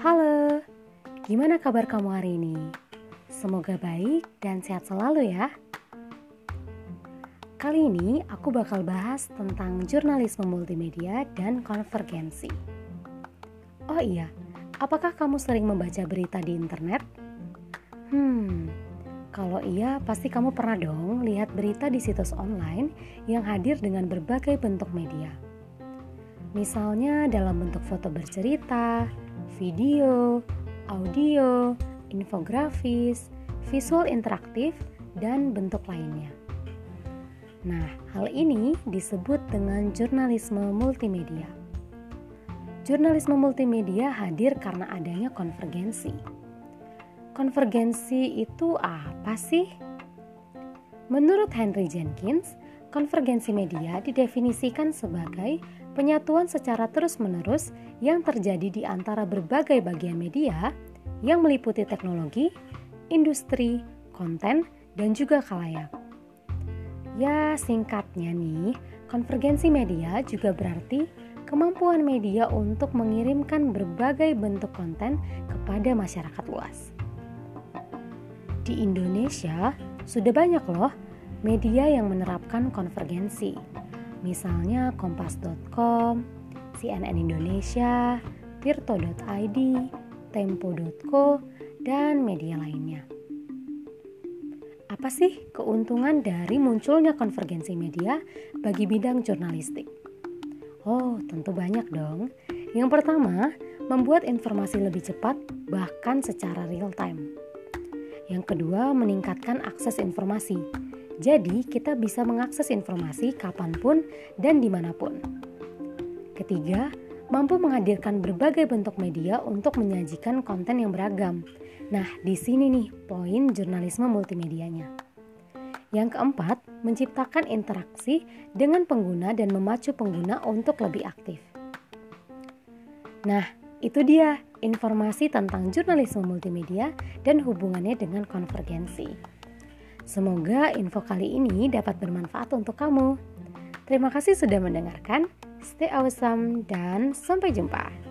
Halo, gimana kabar kamu hari ini? Semoga baik dan sehat selalu ya. Kali ini aku bakal bahas tentang jurnalisme multimedia dan konvergensi. Oh iya, apakah kamu sering membaca berita di internet? Hmm, kalau iya pasti kamu pernah dong lihat berita di situs online yang hadir dengan berbagai bentuk media. Misalnya dalam bentuk foto bercerita, video, audio, infografis, visual interaktif, dan bentuk lainnya. Nah, hal ini disebut dengan jurnalisme multimedia. Jurnalisme multimedia hadir karena adanya konvergensi. Konvergensi itu apa sih? Menurut Henry Jenkins, konvergensi media didefinisikan sebagai penyatuan secara terus-menerus yang terjadi di antara berbagai bagian media yang meliputi teknologi, industri, konten, dan juga khalayak. Ya, singkatnya nih, konvergensi media juga berarti kemampuan media untuk mengirimkan berbagai bentuk konten kepada masyarakat luas. Di Indonesia, sudah banyak loh media yang menerapkan konvergensi misalnya kompas.com, CNN Indonesia, tirto.id, tempo.co, dan media lainnya. Apa sih keuntungan dari munculnya konvergensi media bagi bidang jurnalistik? Oh, tentu banyak dong. Yang pertama, membuat informasi lebih cepat bahkan secara real time. Yang kedua, meningkatkan akses informasi jadi, kita bisa mengakses informasi kapan pun dan di mana pun. Ketiga, mampu menghadirkan berbagai bentuk media untuk menyajikan konten yang beragam. Nah, di sini nih poin jurnalisme multimedianya. Yang keempat, menciptakan interaksi dengan pengguna dan memacu pengguna untuk lebih aktif. Nah, itu dia informasi tentang jurnalisme multimedia dan hubungannya dengan konvergensi. Semoga info kali ini dapat bermanfaat untuk kamu. Terima kasih sudah mendengarkan. Stay awesome dan sampai jumpa.